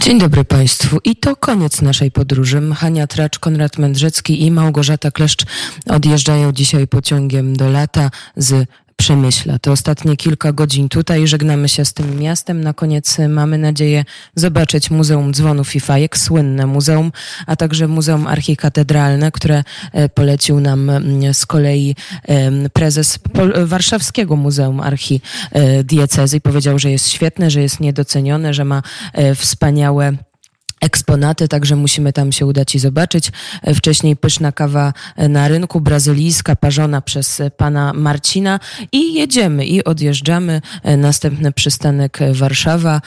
Dzień dobry Państwu. I to koniec naszej podróży. Hania Tracz, Konrad Mędrzecki i Małgorzata Kleszcz odjeżdżają dzisiaj pociągiem do lata z Przemyśla. To ostatnie kilka godzin tutaj. Żegnamy się z tym miastem. Na koniec mamy nadzieję zobaczyć Muzeum Dzwonów i Fajek, słynne muzeum, a także Muzeum Archikatedralne, które e, polecił nam mm, z kolei prezes Warszawskiego Muzeum Archidiecezy i powiedział, że jest świetne, że jest niedocenione, że ma e, wspaniałe eksponaty, także musimy tam się udać i zobaczyć. E, wcześniej pyszna kawa e, na rynku, brazylijska, parzona przez e, pana Marcina i jedziemy i odjeżdżamy. Następny przystanek Warszawa.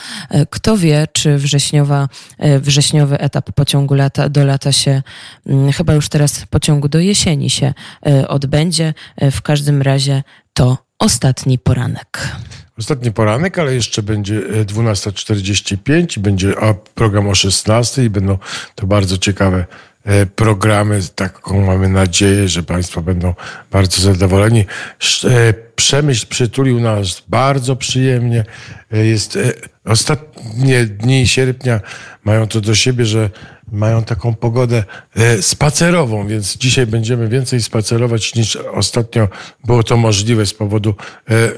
Kto wie, czy wrześniowa, wrześniowy etap pociągu lata, do lata się, mm, chyba już teraz pociągu do jesieni się odbędzie. W każdym razie to ostatni poranek. Ostatni poranek, ale jeszcze będzie 12.45 i będzie program o 16 i będą to bardzo ciekawe e, programy. Taką mamy nadzieję, że Państwo będą bardzo zadowoleni. E, Przemyśl przytulił nas bardzo przyjemnie. E, jest ostatnie dni sierpnia mają to do siebie, że mają taką pogodę e, spacerową, więc dzisiaj będziemy więcej spacerować niż ostatnio było to możliwe z powodu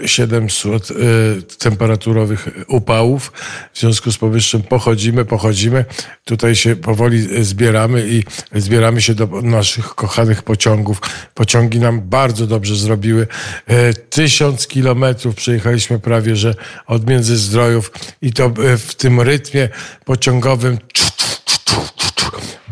700 e, e, temperaturowych upałów. W związku z powyższym pochodzimy, pochodzimy. Tutaj się powoli zbieramy i zbieramy się do naszych kochanych pociągów. Pociągi nam bardzo dobrze zrobiły. Tysiąc kilometrów przejechaliśmy prawie, że od Międzyzdrojów i to w tym rytmie pociągowym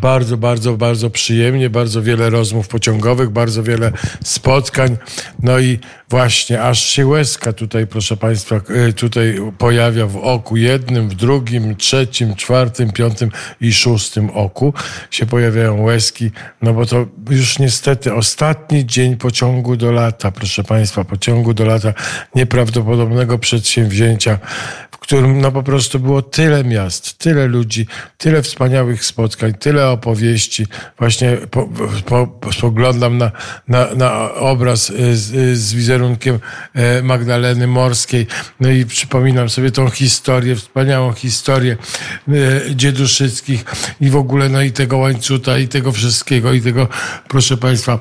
bardzo, bardzo, bardzo przyjemnie, bardzo wiele rozmów pociągowych, bardzo wiele spotkań. No i właśnie aż się łezka tutaj, proszę Państwa, e, tutaj pojawia w oku jednym, w drugim, trzecim, czwartym, piątym i szóstym oku się pojawiają łezki, no bo to już niestety ostatni dzień pociągu do lata, proszę Państwa, pociągu do lata nieprawdopodobnego przedsięwzięcia, w którym no po prostu było tyle miast, tyle ludzi, tyle wspaniałych spotkań, tyle opowieści. Właśnie po, po, spoglądam na, na, na obraz z, z wizerunkiem e, Magdaleny Morskiej. No i przypominam sobie tą historię, wspaniałą historię e, dzieduszyckich i w ogóle no i tego łańcuta i tego wszystkiego i tego, proszę Państwa,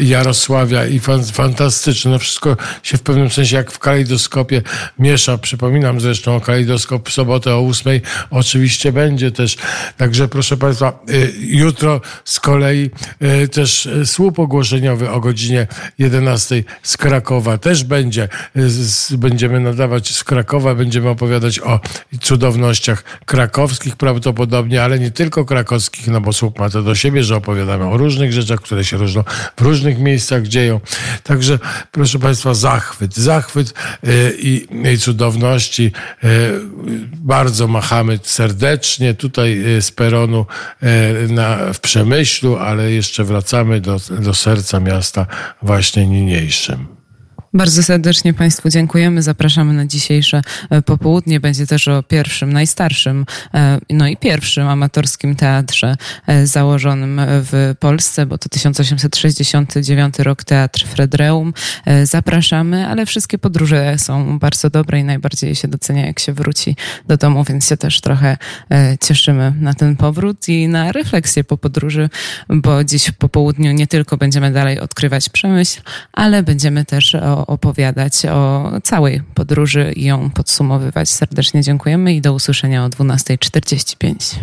Jarosławia i fan, fantastyczne. No wszystko się w pewnym sensie jak w kalejdoskopie miesza. Przypominam zresztą o kalejdoskop w sobotę o ósmej. Oczywiście będzie też. Także proszę Państwa, y, jutro z kolei też słup ogłoszeniowy o godzinie 11 z Krakowa też będzie. Y, będziemy nadawać z Krakowa, będziemy opowiadać o cudownościach krakowskich prawdopodobnie, ale nie tylko krakowskich, no bo słup ma to do siebie, że opowiadamy o różnych rzeczach, które się różną w różnych miejscach dzieją. Także proszę Państwa, zachwyt, zachwyt i, i cudowności. Bardzo machamy serdecznie tutaj z peronu na, w Przemyślu, ale jeszcze wracamy do, do serca miasta właśnie niniejszym. Bardzo serdecznie Państwu dziękujemy. Zapraszamy na dzisiejsze e, popołudnie. Będzie też o pierwszym, najstarszym, e, no i pierwszym amatorskim teatrze e, założonym w Polsce, bo to 1869 rok Teatr Fredreum. Zapraszamy, ale wszystkie podróże są bardzo dobre i najbardziej się docenia, jak się wróci do domu, więc się też trochę cieszymy na ten powrót i na refleksję po podróży, bo dziś po południu nie tylko będziemy dalej odkrywać przemyśl, ale będziemy też o opowiadać o całej podróży i ją podsumowywać. Serdecznie dziękujemy i do usłyszenia o 12.45.